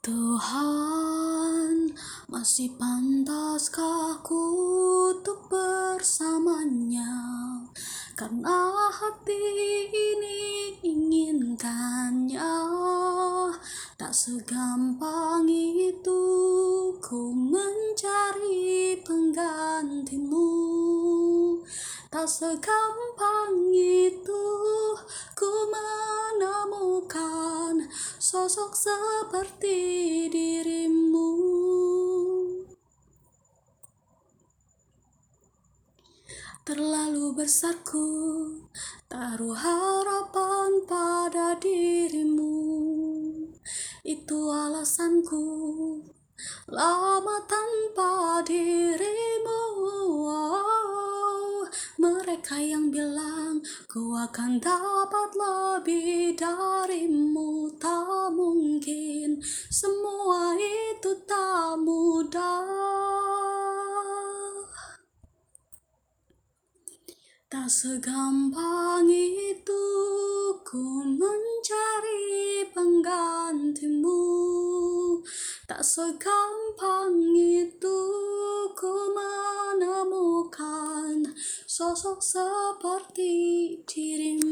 Tuhan, masih pantaskah ku untuk bersamanya? Karena hati ini inginkannya Tak segampang itu ku mencari penggantimu Tak segampang itu sosok seperti dirimu. Terlalu besar ku taruh harapan pada dirimu. Itu alasanku lama tanpa dirimu. Mereka yang bilang ku akan dapat lebih darimu mungkin semua itu tak mudah. Tak segampang itu ku mencari penggantimu. Tak segampang itu ku menemukan sosok seperti dirimu